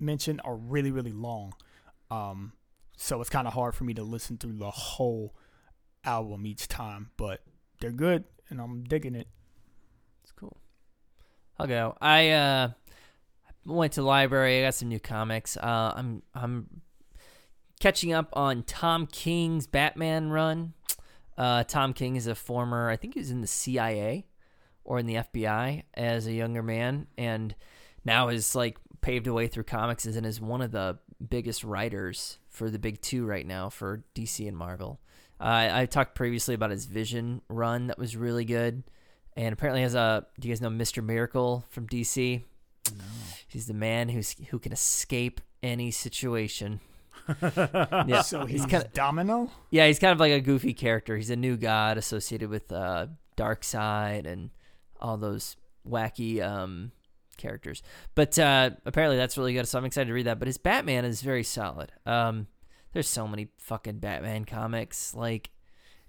mentioned are really really long. Um so it's kind of hard for me to listen through the whole album each time, but they're good and I'm digging it. It's cool. I'll go. I uh went to the library. I got some new comics. Uh, I'm I'm catching up on Tom King's Batman run. Uh, Tom King is a former, I think he was in the CIA or in the FBI as a younger man, and now is like paved a way through comics and is one of the biggest writers for the big two right now for DC and Marvel. Uh, I talked previously about his Vision run that was really good, and apparently has a. Do you guys know Mister Miracle from DC? No. He's the man who's who can escape any situation. Yeah, So he's, kinda- Domino? yeah, he's kind of like a goofy character. He's a new god associated with uh, Darkseid and all those wacky um, characters. But uh, apparently that's really good, so I'm excited to read that. But his Batman is very solid. Um, there's so many fucking Batman comics. Like,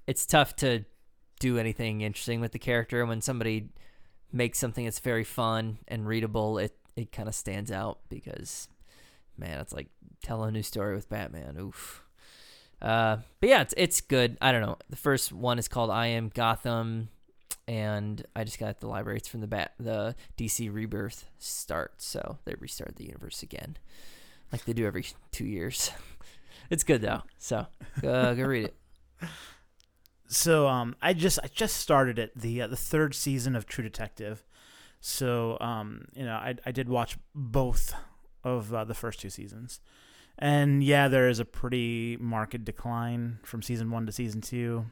it's tough to do anything interesting with the character when somebody makes something that's very fun and readable. It it kind of stands out because, man, it's like tell a new story with Batman. Oof. Uh, but yeah, it's it's good. I don't know. The first one is called I Am Gotham, and I just got the library. It's from the bat the DC Rebirth start, so they restarted the universe again, like they do every two years. it's good though, so go read it. So um, I just I just started it the uh, the third season of True Detective. So um, you know I I did watch both of uh, the first two seasons, and yeah, there is a pretty marked decline from season one to season two.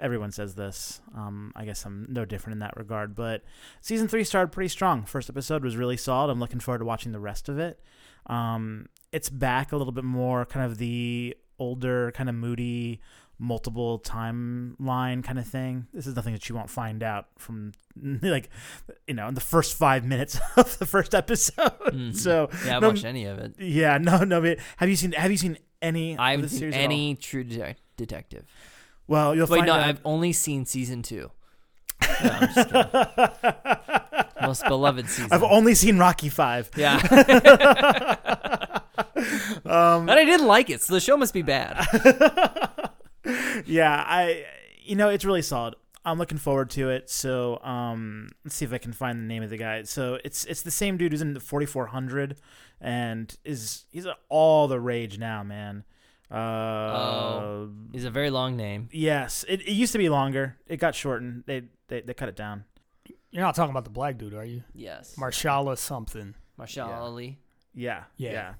Everyone says this. Um, I guess I'm no different in that regard. But season three started pretty strong. First episode was really solid. I'm looking forward to watching the rest of it. Um, it's back a little bit more, kind of the older, kind of moody, multiple timeline kind of thing. This is nothing that you won't find out from like you know in the first five minutes of the first episode. Mhm. So Yeah, I no, watched any of it. yeah, no, no. but Have you seen Have you seen any? I of haven't the seen series any True Detec- Detective. Well, you'll Wait, find no, out. I've only seen season two. No, I'm just. Most beloved season. I've only seen Rocky Five. yeah, Um, but I didn't like it, so the show must be bad. yeah, I you know it's really solid. I'm looking forward to it. So um, let's see if I can find the name of the guy. So it's it's the same dude who's in the 4400 and is he's all the rage now, man. Uh, Oh. It's a very long name. Yes, it, it used to be longer. It got shortened. They they, they cut it down. You're not talking about the black dude, are you? Yes, Marshala something. Marshall Yeah. Ali. Yeah, Yeah. yeah,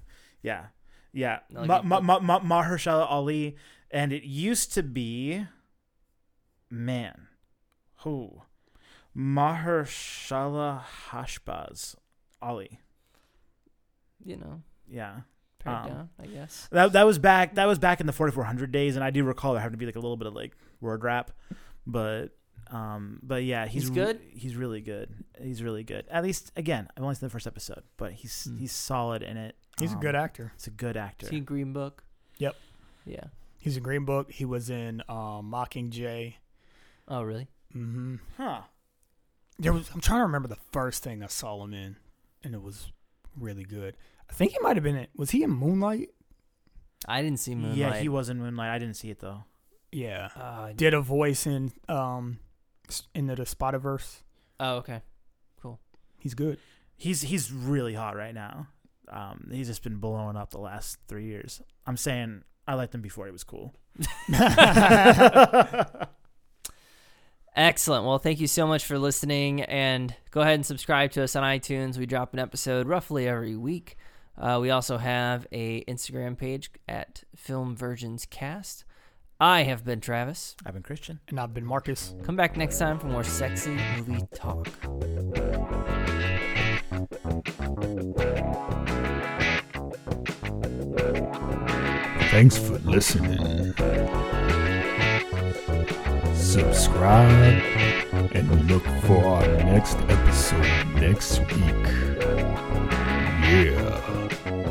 yeah, yeah. Like Ma- Ma- Ma- Ma- Mahershala Ali, and it used to be, man, who, Mahershala Hashbaz Ali. You know, Yeah, Um, down, I guess. That that was back that was back in the 4400 days, and I do recall there having to be like a little bit of like word wrap, but um, but yeah, he's He's re- good? he's really good. He's really good. At least again, I've only seen the first episode, but he's Hmm. he's solid in it. He's a Um, good actor. He's a good actor. Is he Green Book? Yep. Yeah. He's in Green Book. He was in um, Mockingjay. Oh, really? Mm-hmm. Huh. There was. I'm trying to remember the first thing I saw him in, and it was really good. I think he might have been in. Was he in Moonlight? I didn't see Moonlight. Yeah, he was in Moonlight. I didn't see it though. Yeah. Uh, Did a voice in um, s- into the Spider-Verse. oh, okay. Cool. He's good. He's he's really hot right now. Um, he's just been blowing up the last three years. I'm saying I liked him before he was cool. Excellent. Well, thank you so much for listening, and go ahead and subscribe to us on iTunes. We drop an episode roughly every week. Uh, we also have a Instagram page at Film Virgins Cast. I have been Travis. I've been Christian. And I've been Marcus. Come back next time for more sexy movie talk. Thanks for listening. Subscribe and look for our next episode next week. Yeah.